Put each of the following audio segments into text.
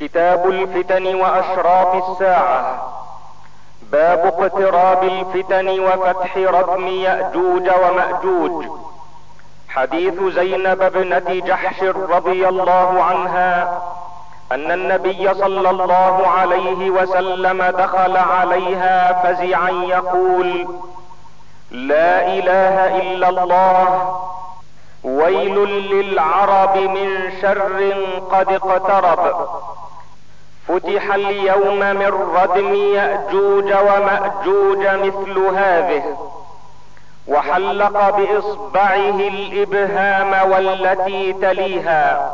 كتاب الفتن وأشراط الساعة. باب اقتراب الفتن وفتح ردم يأجوج ومأجوج. حديث زينب ابنة جحش رضي الله عنها أن النبي صلى الله عليه وسلم دخل عليها فزعا يقول لا إله إلا الله ويل للعرب من شر قد اقترب. فتح اليوم من ردم يأجوج ومأجوج مثل هذه وحلق بإصبعه الإبهام والتي تليها.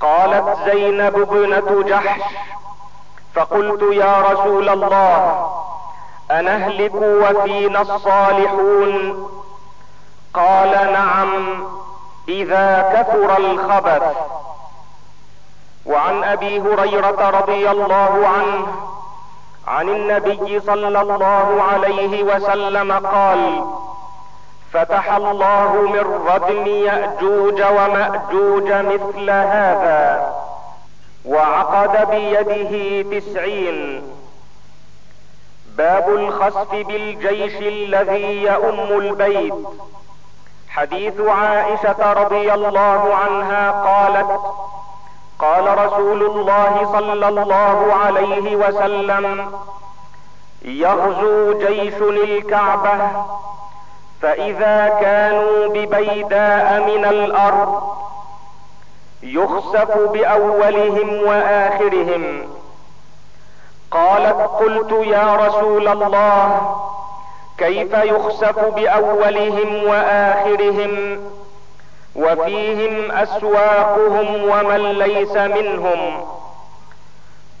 قالت زينب ابنة جحش فقلت يا رسول الله أنهلك وفينا الصالحون؟ قال نعم إذا كثر الخبث. وعن أبي هريرة رضي الله عنه عن النبي صلى الله عليه وسلم قال فتح الله من ردم يأجوج ومأجوج مثل هذا وعقد بيده تسعين. باب الخسف بالجيش الذي يؤم البيت. حديث عائشة رضي الله عنها قالت قال رسول الله صلى الله عليه وسلم يغزو جيش الكعبة فإذا كانوا ببيداء من الأرض يخسف بأولهم وآخرهم. قالت قلت يا رسول الله كيف يخسف بأولهم وآخرهم؟ وفيهم أسواقهم ومن ليس منهم.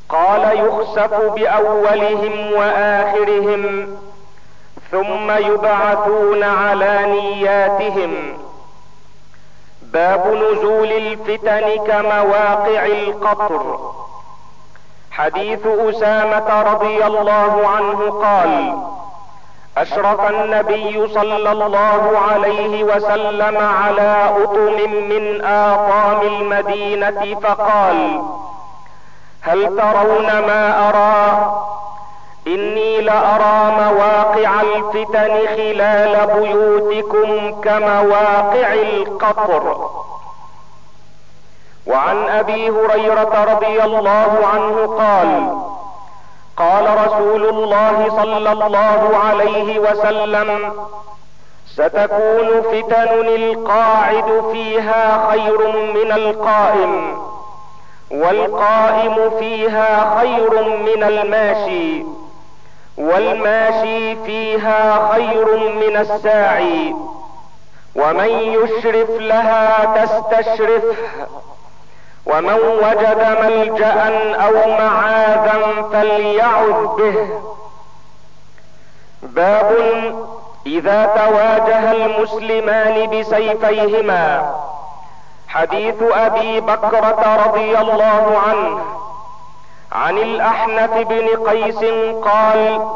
قال يخسف بأولهم وآخرهم ثم يبعثون على نياتهم. باب نزول الفتن كمواقع القطر. حديث أسامة رضي الله عنه قال أشرف النبي صلى الله عليه وسلم على أطم من اطام المدينة فقال هل ترون ما أرى؟ إني لأرى مواقع الفتن خلال بيوتكم كمواقع القطر. وعن أبي هريرة رضي الله عنه قال قال رسول الله صلى الله عليه وسلم ستكون فتن القاعد فيها خير من القائم والقائم فيها خير من الماشي والماشي فيها خير من الساعي ومن يشرف لها تستشرفه. ومن وجد ملجأ أو معاذا فليعذ به. باب إذا تواجه المسلمان بسيفيهما. حديث أبي بكرة رضي الله عنه عن الأحنف بن قيس قال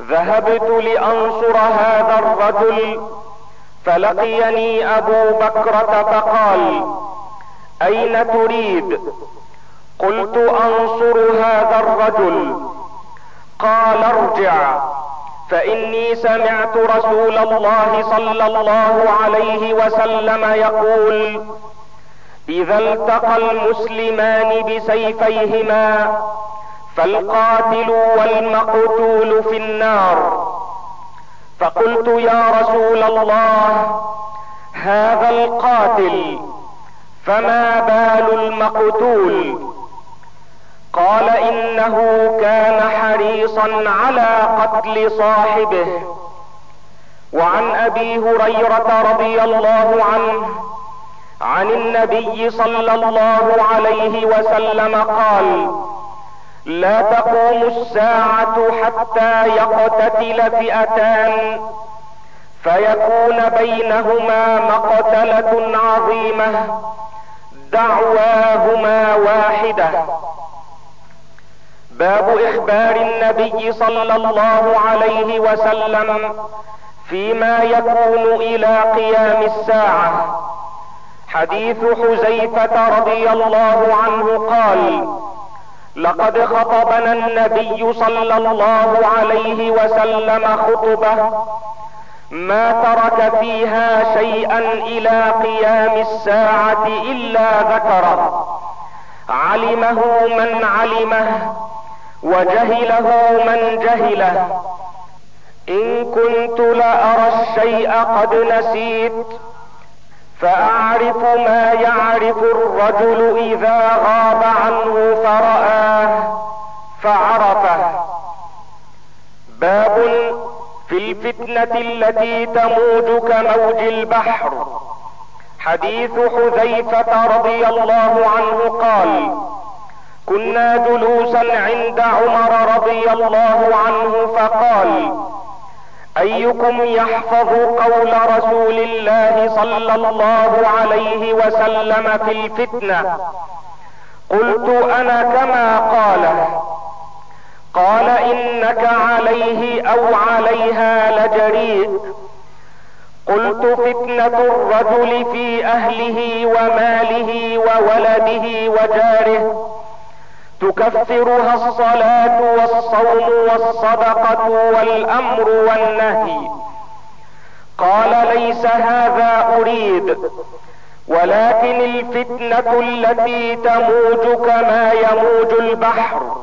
ذهبت لأنصر هذا الرجل فلقيني أبو بكرة فقال أين تريد؟ قلت أنصر هذا الرجل. قال ارجع فإني سمعت رسول الله صلى الله عليه وسلم يقول إذا التقى المسلمان بسيفيهما فالقاتل والمقتول في النار. فقلت يا رسول الله هذا القاتل فما بال المقتول؟ قال إنه كان حريصا على قتل صاحبه. وعن أبي هريرة رضي الله عنه عن النبي صلى الله عليه وسلم قال لا تقوم الساعة حتى يقتتل فئتان فيكون بينهما مقتلة عظيمة دعواهما واحدة. باب إخبار النبي صلى الله عليه وسلم فيما يكون إلى قيام الساعة. حديث حذيفة رضي الله عنه قال لقد خطبنا النبي صلى الله عليه وسلم خطبة ما ترك فيها شيئا إلى قيام الساعة إلا ذكره. علمه من علمه وجهله من جهله. إن كنت لأرى الشيء قد نسيت فأعرف ما يعرف الرجل إذا غاب عنه فرآه فعرفه. باب في الفتنة التي تموج كموج البحر. حديث حذيفة رضي الله عنه قال كنا جلوسا عند عمر رضي الله عنه فقال أيكم يحفظ قول رسول الله صلى الله عليه وسلم في الفتنة؟ قلت أنا كما قاله. قال إنك عليه أو عليها لجريء قلت فتنة الرجل في أهله وماله وولده وجاره. تكفرها الصلاة والصوم والصدقة والأمر والنهي. قال ليس هذا أريد. ولكن الفتنة التي تموج كما يموج البحر.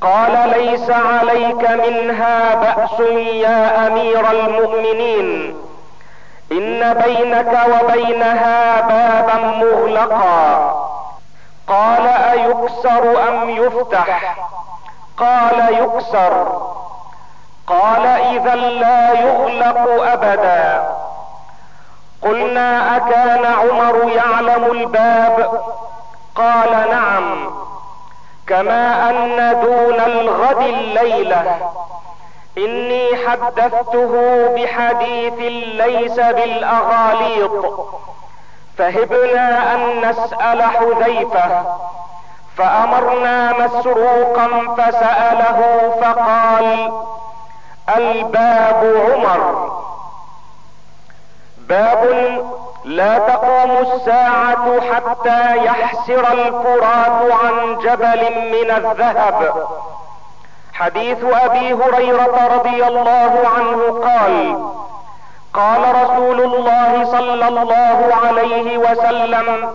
قال ليس عليك منها بأس يا أمير المؤمنين. إن بينك وبينها بابا مغلقا. قال أيكسر أم يفتح؟ قال يكسر. قال إذا لا يغلق أبدا. قلنا أكان عمر يعلم الباب؟ قال نعم. كما أن دون الغد الليلة. إني حدثته بحديث ليس بالأغاليط. فهبنا أن نسأل حذيفة. فأمرنا مسروقا فسأله فقال الباب عمر. باب لا تقوم الساعة حتى يحسر الفرات عن جبل من الذهب. حديث أبي هريرة رضي الله عنه قال قال رسول الله صلى الله عليه وسلم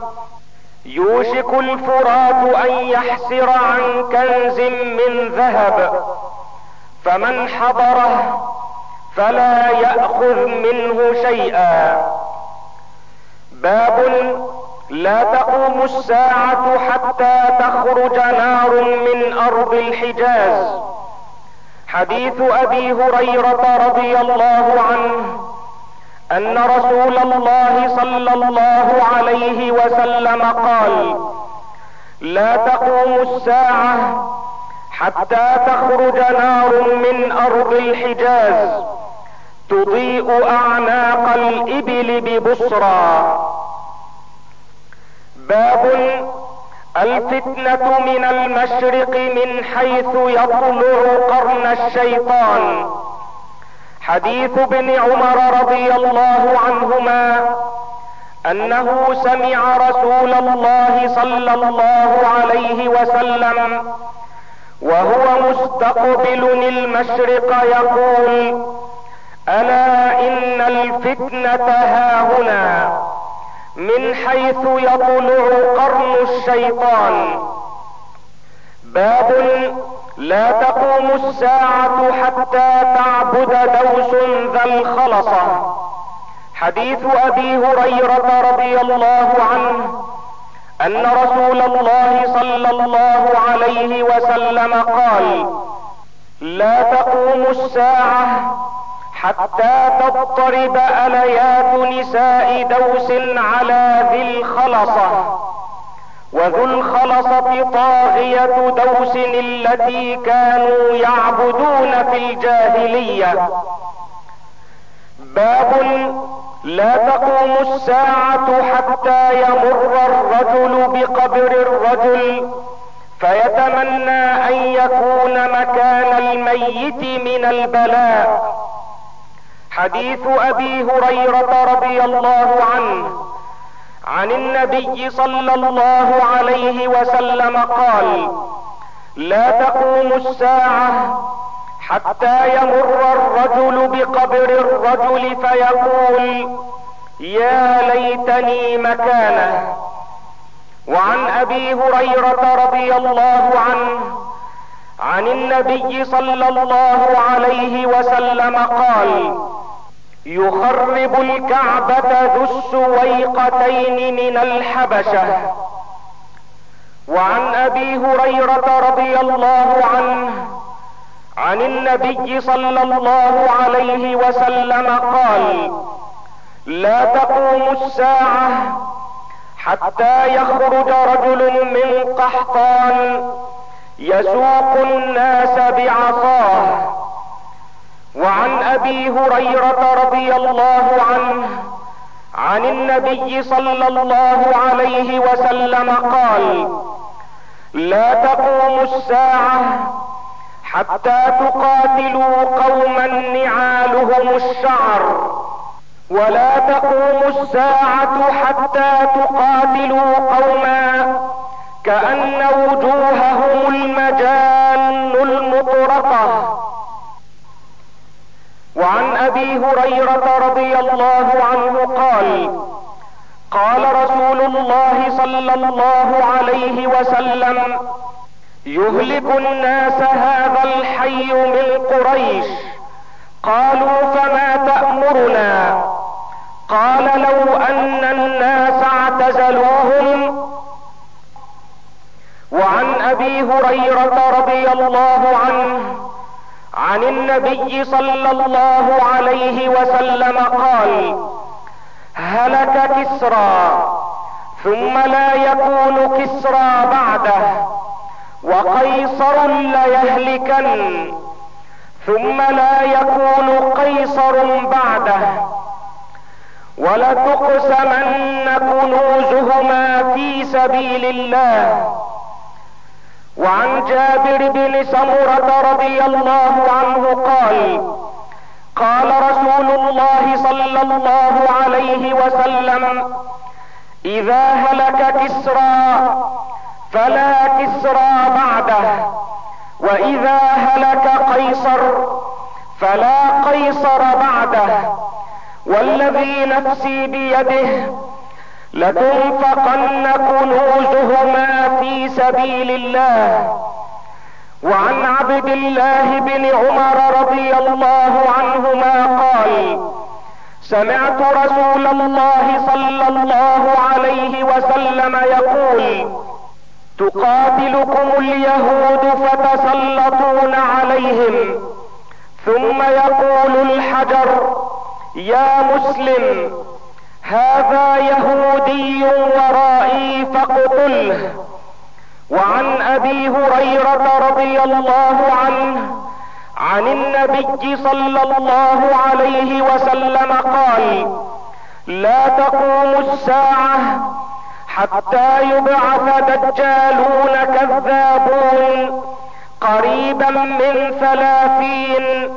يوشك الفرات أن يحسر عن كنز من ذهب فمن حضره فلا يأخذ منه شيئا. باب لا تقوم الساعة حتى تخرج نار من أرض الحجاز. حديث أبي هريرة رضي الله عنه أن رسول الله صلى الله عليه وسلم قال لا تقوم الساعة حتى تخرج نار من أرض الحجاز. تضيء أعناق الإبل ببصرى. باب الفتنة من المشرق من حيث يطلع قرن الشيطان. حديث ابن عمر رضي الله عنهما أنه سمع رسول الله صلى الله عليه وسلم وهو مستقبل المشرق يقول ألا إن الفتنة هاهنا من حيث يطلع قرن الشيطان. باب لا تقوم الساعة حتى تعبد دوس ذا الخلصة. حديث أبي هريرة رضي الله عنه أن رسول الله صلى الله عليه وسلم قال لا تقوم الساعة حتى تضطرب أليات نساء دوس على ذي الخلصة. وذو الخلصة طاغية دوس التي كانوا يعبدون في الجاهلية. باب لا تقوم الساعة حتى يمر الرجل بقبر الرجل فيتمنى أن يكون مكان الميت من البلاء. حديث أبي هريرة رضي الله عنه عن النبي صلى الله عليه وسلم قال لا تقوم الساعة حتى يمر الرجل بقبر الرجل فيقول يا ليتني مكانه. وعن أبي هريرة رضي الله عنه عن النبي صلى الله عليه وسلم قال يخرب الكعبة ذو السويقتين من الحبشة. وعن أبي هريرة رضي الله عنه عن النبي صلى الله عليه وسلم قال لا تقوم الساعة حتى يخرج رجل من قحطان يسوق الناس بعصاه. وعن أبي هريرة رضي الله عنه عن النبي صلى الله عليه وسلم قال لا تقوم الساعة حتى تقاتلوا قوما نعالهم الشعر ولا تقوم الساعة حتى تقاتلوا قوما كأن وجوههم المجان المطرقة. وعن أبي هريرة رضي الله عنه قال قال رسول الله صلى الله عليه وسلم يهلك الناس هذا الحي من قريش. قالوا فما تأمرنا؟ قال لو أن الناس اعتزلوهم وعن أبي هريرة رضي الله عنه عن النبي صلى الله عليه وسلم قال هلك كسرى ثم لا يكون كسرى بعده وقيصر ليهلكن ثم لا يكون قيصر بعده. ولتقسمن كنوزهما في سبيل الله. وعن جابر بن سمرة رضي الله عنه قال قال رسول الله صلى الله عليه وسلم إذا هلك كسرى فلا كسرى بعده. وإذا هلك قيصر فلا قيصر بعده. والذي نفسي بيده لتنفقن كنوزهما في سبيل الله. وعن عبد الله بن عمر رضي الله عنهما قال سمعت رسول الله صلى الله عليه وسلم يقول تقاتلكم اليهود فتسلطون عليهم. ثم يقول الحجر يا مسلم هذا يهودي ورائي فاقتله. وعن أبي هريرة رضي الله عنه عن النبي صلى الله عليه وسلم قال لا تقوم الساعة حتى يبعث دجالون كذابون قريبا من ثلاثين.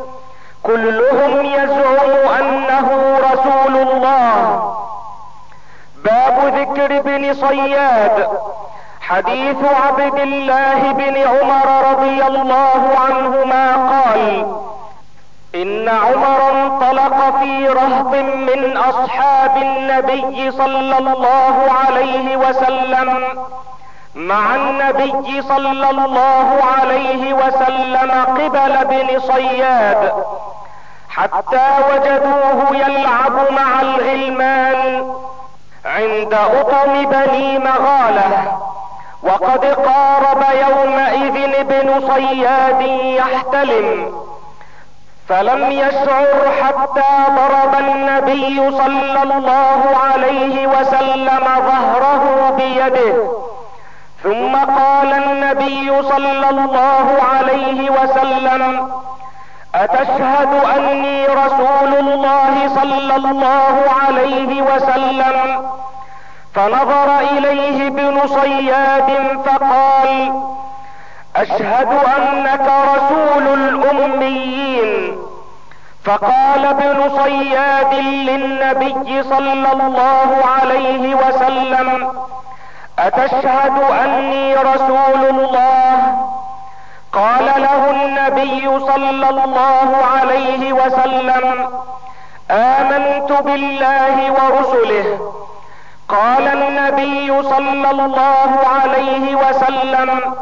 كلهم يزعم أنه رسول الله. باب ذكر بن صياد. حديث عبد الله بن عمر رضي الله عنهما قال إن عمر انطلق في رهط من أصحاب النبي صلى الله عليه وسلم مع النبي صلى الله عليه وسلم قبل بن صياد حتى وجدوه يلعب مع الغلمان. عند اطم بني مغالة. وقد قارب يومئذ ابن صياد يحتلم فلم يشعر حتى ضرب النبي صلى الله عليه وسلم ظهره بيده. ثم قال النبي صلى الله عليه وسلم أتشهد أني رسول الله صلى الله عليه وسلم؟ فنظر إليه ابن صياد فقال أشهد أنك رسول الأميين. فقال ابن صياد للنبي صلى الله عليه وسلم أتشهد أني رسول الله؟ النبي صلى الله عليه وسلم آمنت بالله ورسله. قال النبي صلى الله عليه وسلم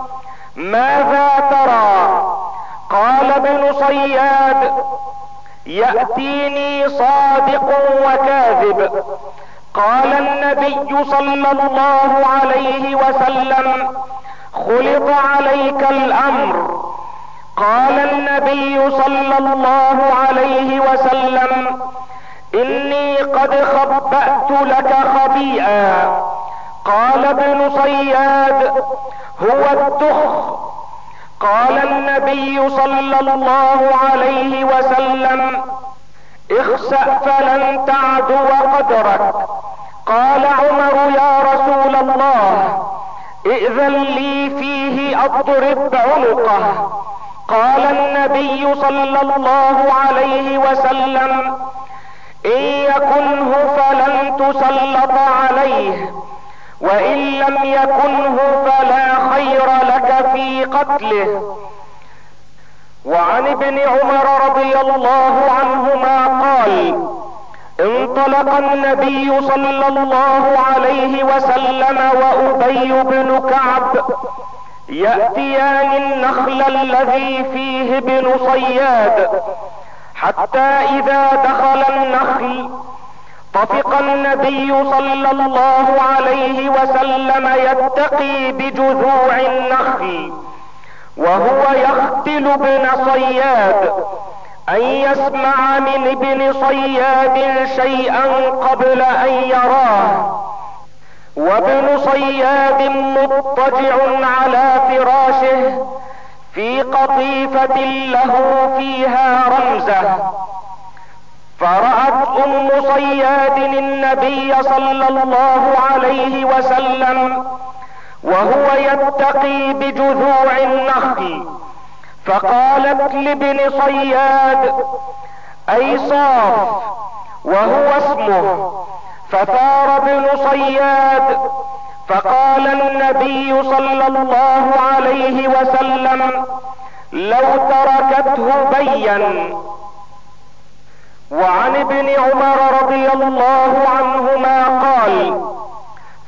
ماذا ترى؟ قال ابن صياد يأتيني صادق وكاذب. قال النبي صلى الله عليه وسلم خلط عليك الأمر. قال النبي صلى الله عليه وسلم إني قد خبأت لك خبيئا. قال ابن صياد هو الدخ قال النبي صلى الله عليه وسلم اخسأ فلن تعدو قدرك. قال عمر يا رسول الله ائذن لي فيه أضرب عنقه. قال النبي صلى الله عليه وسلم إن يكنه فلن تسلط عليه وإن لم يكنه فلا خير لك في قتله. وعن ابن عمر رضي الله عنهما قال انطلق النبي صلى الله عليه وسلم وأبي بن كعب يأتيان النخل الذي فيه ابن صياد حتى إذا دخل النخل طفق النبي صلى الله عليه وسلم يتقي بجذوع النخل وهو يختل ابن صياد أن يسمع من ابن صياد شيئا قبل أن يراه. وابن صياد مضطجع على فراشه في قطيفة له فيها رمزة. فرأت أم صياد النبي صلى الله عليه وسلم وهو يتقي بجذوع النخل. فقالت لابن صياد أي صاف وهو اسمه. فثار ابن صياد فقال النبي صلى الله عليه وسلم لو تركته بين وعن ابن عمر رضي الله عنهما قال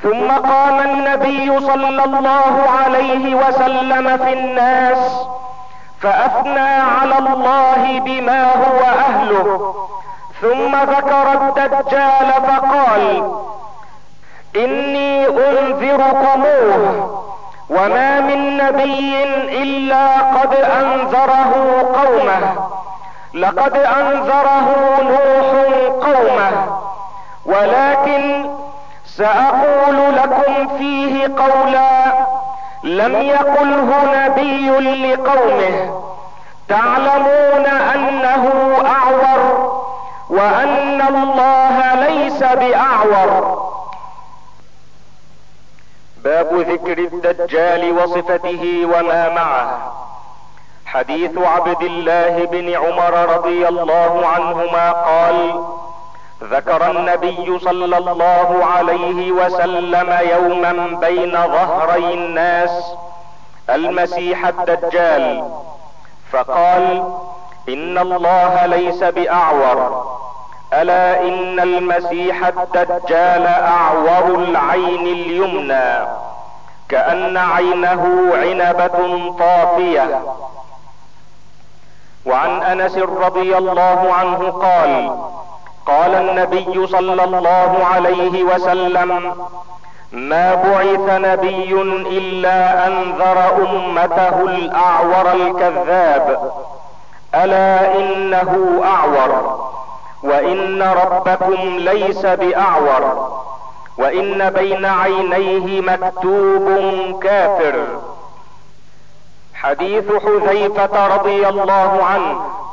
ثم قام النبي صلى الله عليه وسلم في الناس فأثنى على الله بما هو أهله. ثم ذكر الدجال فقال إني أنذركموه وما من نبي إلا قد أنذره قومه. لقد أنذره نوح قومه. ولكن سأقول لكم فيه قولا لم يقله نبي لقومه. تعلمون أنه أعور وأن الله ليس بأعور. باب ذكر الدجال وصفته وما معه. حديث عبد الله بن عمر رضي الله عنهما قال ذكر النبي صلى الله عليه وسلم يوما بين ظهري الناس المسيح الدجال. فقال إن الله ليس بأعور. ألا إن المسيح الدجال أعور العين اليمنى كأن عينه عنبة طافية. وعن أنس رضي الله عنه قال قال النبي صلى الله عليه وسلم ما بعث نبي إلا أنذر أمته الأعور الكذاب. ألا إنه أعور. وإن ربكم ليس بأعور. وإن بين عينيه مكتوب كافر. حديث حذيفة رضي الله عنه.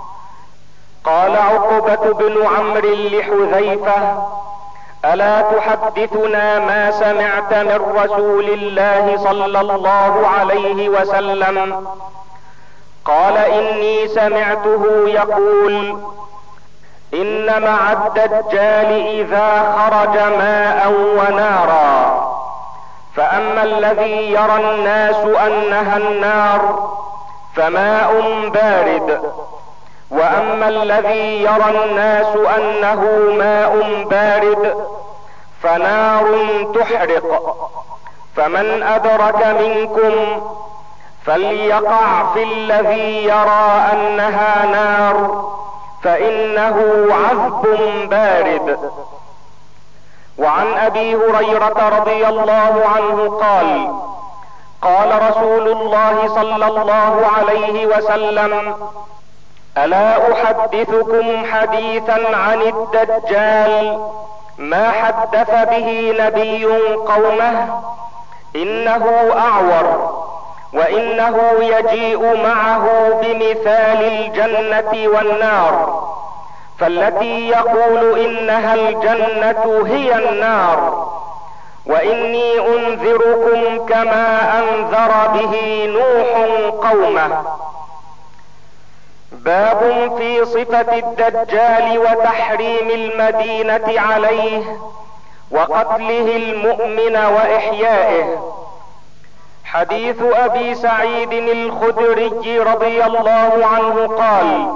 قال عقبة بن عمرو لحذيفة ألا تحدثنا ما سمعت من رسول الله صلى الله عليه وسلم؟ قال إني سمعته يقول إن مع الدجال إذا خرج ماء ونارا فأما الذي يرى الناس أنها النار فماء بارد. وأما الذي يرى الناس أنه ماء بارد فنار تحرق. فمن أدرك منكم فليقع في الذي يرى أنها نار فإنه عذب بارد. وعن أبي هريرة رضي الله عنه قال قال رسول الله صلى الله عليه وسلم ألا أحدثكم حديثا عن الدجال؟ ما حدث به نبي قومه؟ إنه أعور وإنه يجيء معه بمثال الجنة والنار فالتي يقول إنها الجنة هي النار وإني أنذركم كما أنذر به نوح قومه. باب في صفة الدجال وتحريم المدينة عليه وقتله المؤمن وإحيائه. حديث أبي سعيد الخدري رضي الله عنه قال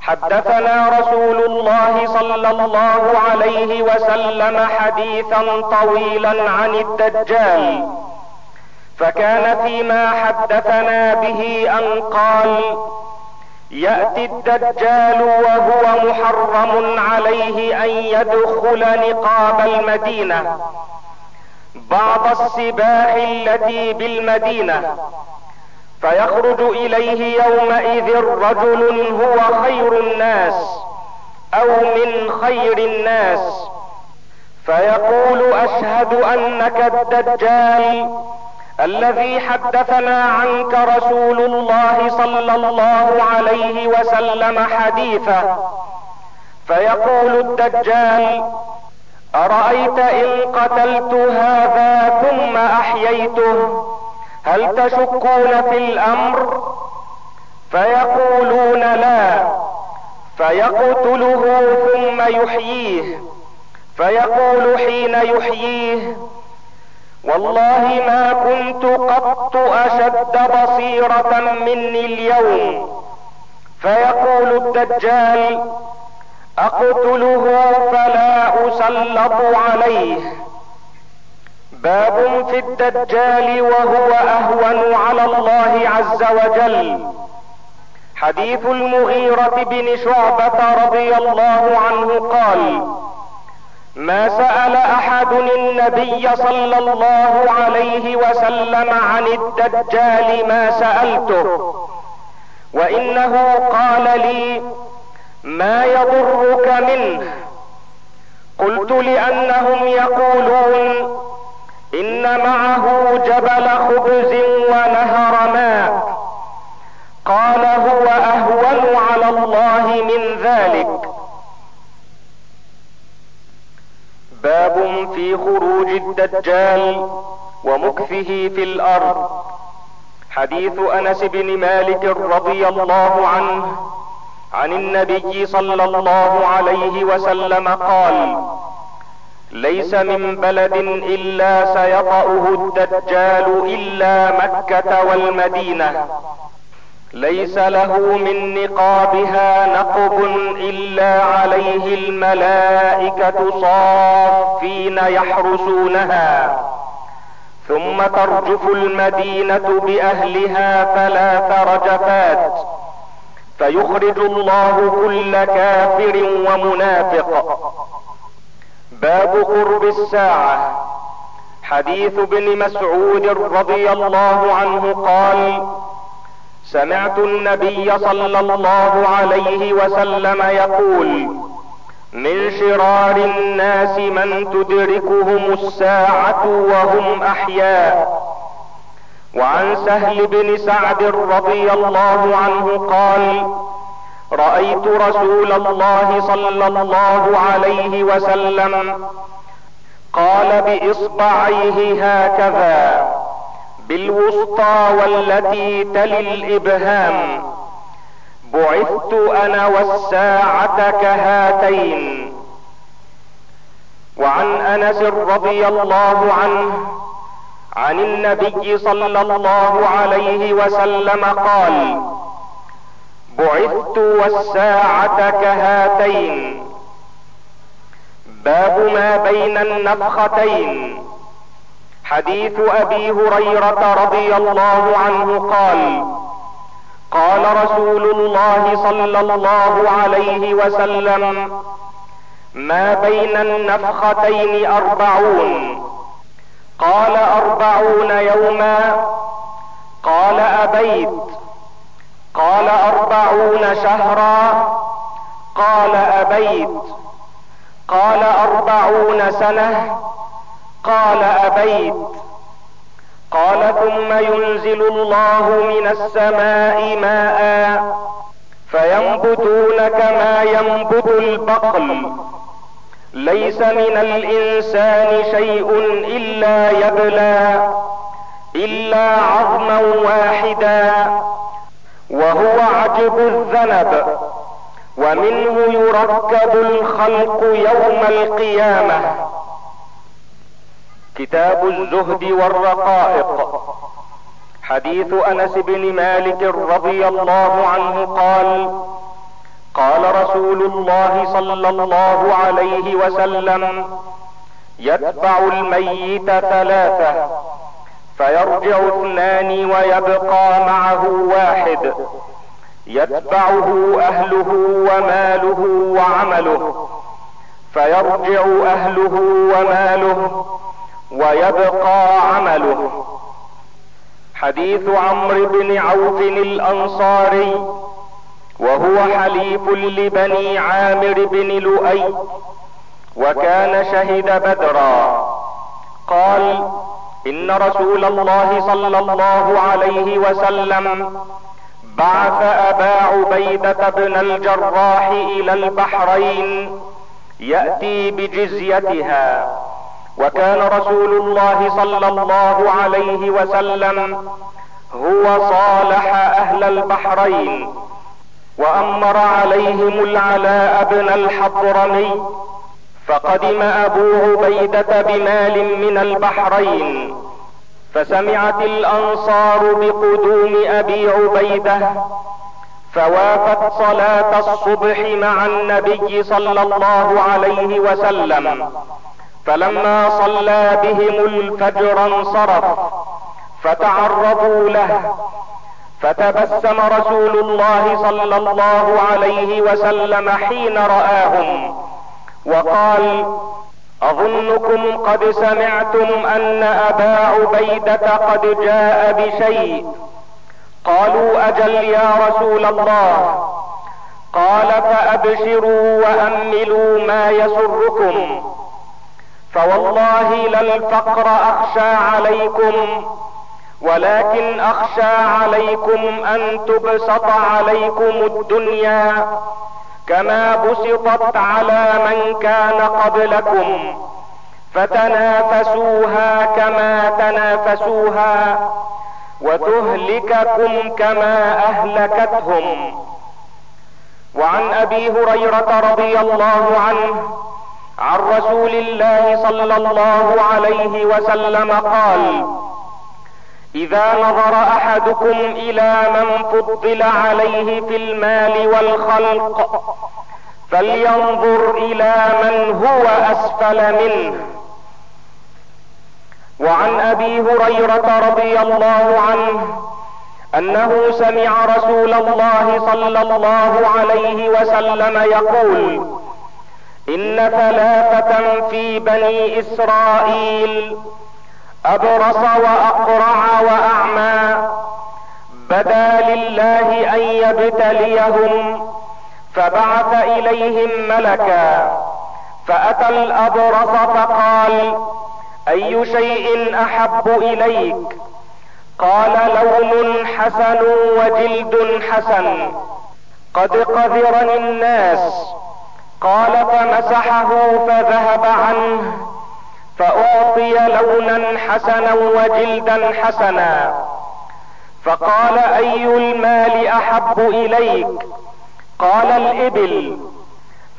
حدثنا رسول الله صلى الله عليه وسلم حديثا طويلا عن الدجال فكان فيما حدثنا به أن قال يأتي الدجال وهو محرم عليه أن يدخل نقاب المدينة. بعض السباح التي بالمدينة. فيخرج إليه يومئذ رجل هو خير الناس أو من خير الناس. فيقول أشهد أنك الدجال. الذي حدثنا عنك رسول الله صلى الله عليه وسلم حديثا فيقول الدجال أرأيت إن قتلت هذا ثم أحييته؟ هل تشكون في الأمر؟ فيقولون لا فيقتله ثم يحييه فيقول حين يحييه والله ما كنت قط أشد بصيرة مني اليوم. فيقول الدجال أقتله فلا أسلط عليه. باب في الدجال وهو أهون على الله عز وجل. حديث المغيرة بن شعبة رضي الله عنه قال ما سأل أحد النبي صلى الله عليه وسلم عن الدجال ما سألته. وإنه قال لي ما يضرك منه. قلت لأنهم يقولون إن معه جبل خبز ونهر ماء. قال هو أهون على الله من ذلك. باب في خروج الدجال ومكثه في الأرض. حديث أنس بن مالك رضي الله عنه عن النبي صلى الله عليه وسلم قال ليس من بلد إلا سيطأه الدجال إلا مكة والمدينة. ليس له من نقابها نقب إلا عليه الملائكة صافين يحرسونها. ثم ترجف المدينة بأهلها ثلاث رجفات فيخرج الله كل كافر ومنافق. باب قرب الساعة. حديث ابن مسعود رضي الله عنه قال سمعت النبي صلى الله عليه وسلم يقول من شرار الناس من تدركهم الساعة وهم أحياء. وعن سهل بن سعد رضي الله عنه قال رأيت رسول الله صلى الله عليه وسلم قال بإصبعيه هكذا بالوسطى والتي تلي الإبهام. بعثت أنا والساعة كهاتين. وعن أنس رضي الله عنه عن النبي صلى الله عليه وسلم قال بعثت والساعة كهاتين. باب ما بين النفختين. حديث أبي هريرة رضي الله عنه قال قال رسول الله صلى الله عليه وسلم ما بين النفختين أربعون. قال أربعون يوما. قال أبيت. قال أربعون شهرا. قال أبيت. قال أربعون سنة. قال أبيت. قال ثم ينزل الله من السماء ماء فينبتون كما ينبت البقل. ليس من الإنسان شيء إلا يبلى إلا عظما واحدا وهو عجب الذنب ومنه يركب الخلق يوم القيامة. كتاب الزهد والرقائق. حديث أنس بن مالك رضي الله عنه قال قال رسول الله صلى الله عليه وسلم يتبع الميت ثلاثة فيرجع اثنان ويبقى معه واحد. يتبعه أهله وماله وعمله فيرجع أهله وماله ويبقى عمله. حديث عمرو بن عوف الأنصاري وهو حليف لبني عامر بن لؤي وكان شهد بدرا. قال إن رسول الله صلى الله عليه وسلم بعث أبا عبيدة بن الجراح إلى البحرين يأتي بجزيتها. وكان رسول الله صلى الله عليه وسلم هو صالح أهل البحرين وأمر عليهم العلاء بن الحضرمي فقدم ابو عبيدة بمال من البحرين فسمعت الأنصار بقدوم أبي عبيدة فوافت صلاة الصبح مع النبي صلى الله عليه وسلم. فلما صلى بهم الفجر انصرف فتعرضوا له فتبسم رسول الله صلى الله عليه وسلم حين رآهم وقال أظنكم قد سمعتم أن أبا عبيدة قد جاء بشيء. قالوا أجل يا رسول الله. قال فأبشروا وأملوا ما يسركم. فوالله لا الفقر أخشى عليكم ولكن أخشى عليكم أن تبسط عليكم الدنيا كما بسطت على من كان قبلكم فتنافسوها كما تنافسوها وتهلككم كما أهلكتهم. وعن أبي هريرة رضي الله عنه عن رسول الله صلى الله عليه وسلم قال إذا نظر أحدكم إلى من فضل عليه في المال والخلق فلينظر إلى من هو أسفل منه. وعن أبي هريرة رضي الله عنه أنه سمع رسول الله صلى الله عليه وسلم يقول إن ثلاثة في بني إسرائيل أبرص وأقرع وأعمى بدا لله أن يبتليهم فبعث إليهم ملكا فأتى الأبرص فقال أي شيء أحب إليك؟ قال لون حسن وجلد حسن قد قذرني الناس قال فمسحه فذهب عنه فأعطي لونا حسنا وجلدا حسنا. فقال أي المال أحب إليك؟ قال الإبل.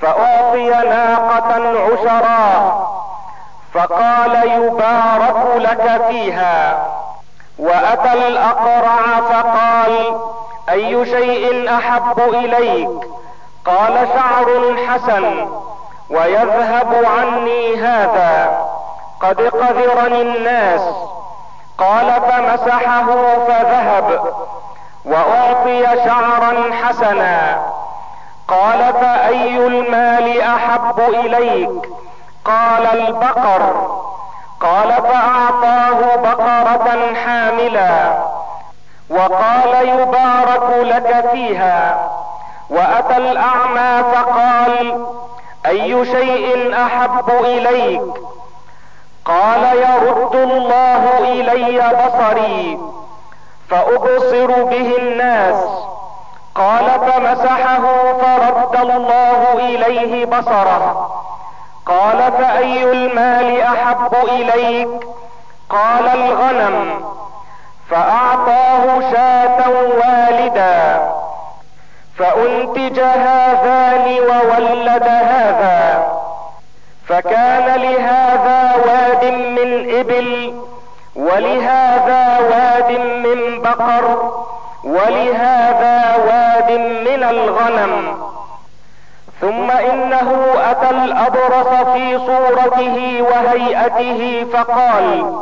فأعطي ناقة عشرا. فقال يبارك لك فيها. وأتى الأقرع فقال أي شيء أحب إليك؟ قال شعر حسن ويذهب عني هذا. قد قذرني الناس. قال فمسحه فذهب وأعطي شعرا حسنا. قال فأي المال أحب إليك؟ قال البقر. قال فأعطاه بقرة حاملا. وقال يبارك لك فيها. وأتى الأعمى فقال أي شيء أحب إليك؟ قال يرد الله إلي بصري فأبصر به الناس. قال فمسحه فرد الله إليه بصره. قال فأي المال أحب إليك؟ قال الغنم. فأعطاه شاة والدا. فانتج هذان وولد هذا فكان لهذا واد من إبل ولهذا واد من بقر ولهذا واد من الغنم. ثم إنه أتى الأبرص في صورته وهيئته فقال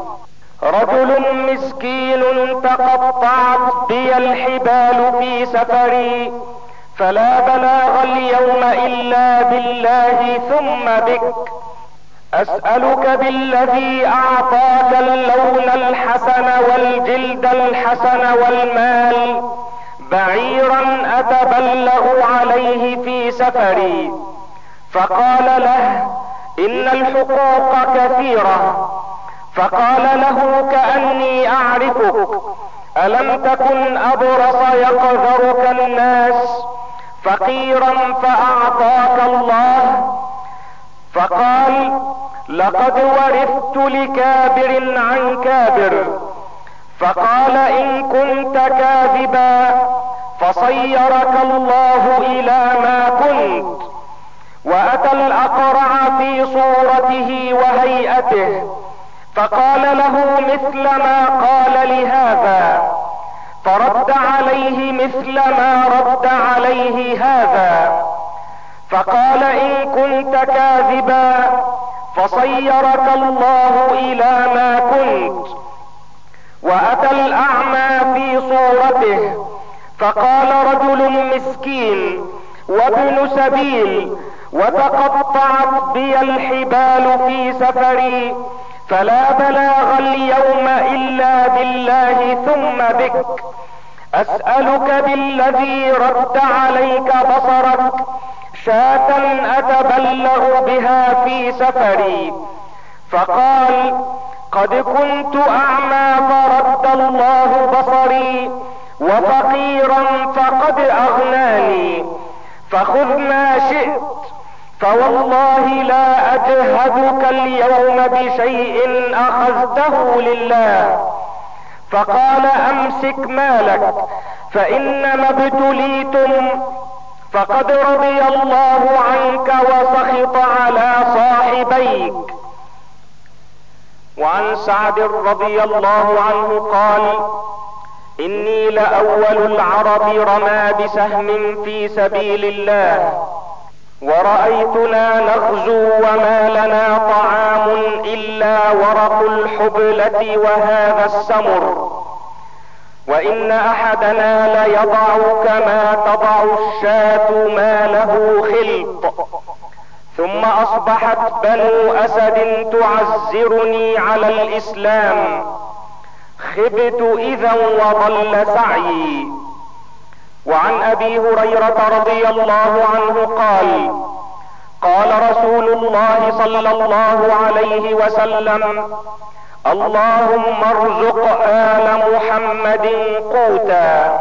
رجل مسكين تقطعت بي الحبال في سفري فلا بلاغ اليوم إلا بالله ثم بك. أسألك بالذي أعطاك اللون الحسن والجلد الحسن والمال. بعيرا أتبلغ عليه في سفري. فقال له إن الحقوق كثيرة. فقال له كأني أعرفك. ألم تكن أبرص يقذرك الناس؟ فقيرا فأعطاك الله. فقال لقد ورثت لكابر عن كابر. فقال إن كنت كاذبا فصيرك الله إلى ما كنت. وأتى الأقرع في صورته وهيئته. فقال له مثل ما قال لهذا. فرد عليه مثل ما رد عليه هذا. فقال إن كنت كاذبا فصيرك الله إلى ما كنت. وأتى الأعمى في صورته فقال رجل مسكين وابن سبيل وتقطعت بي الحبال في سفري فلا بلاغ اليوم إلا بالله ثم بك. أسألك بالذي رد عليك بصرك شاة أتبلغ بها في سفري. فقال قد كنت أعمى فرد الله بصري وفقيرا فقد أغناني. فخذ ما شئت فوالله لا أجهدك اليوم بشيء أخذته لله. فقال أمسك مالك فإنما ابتليتم فقد رضي الله عنك وسخط على صاحبيك. وعن سعد رضي الله عنه قال إني لأول العرب رمى بسهم في سبيل الله. ورأيتنا نغزو وما لنا طعام إلا ورق الحبلة وهذا السمر. وإن أحدنا ليضع كما تضع الشاة ما له خلط. ثم أصبحت بنو أسد تعزرني على الإسلام. خبت إذا وضل سعيي. وعن أبي هريرة رضي الله عنه قال قال رسول الله صلى الله عليه وسلم اللهم ارزق آل محمد قوتا.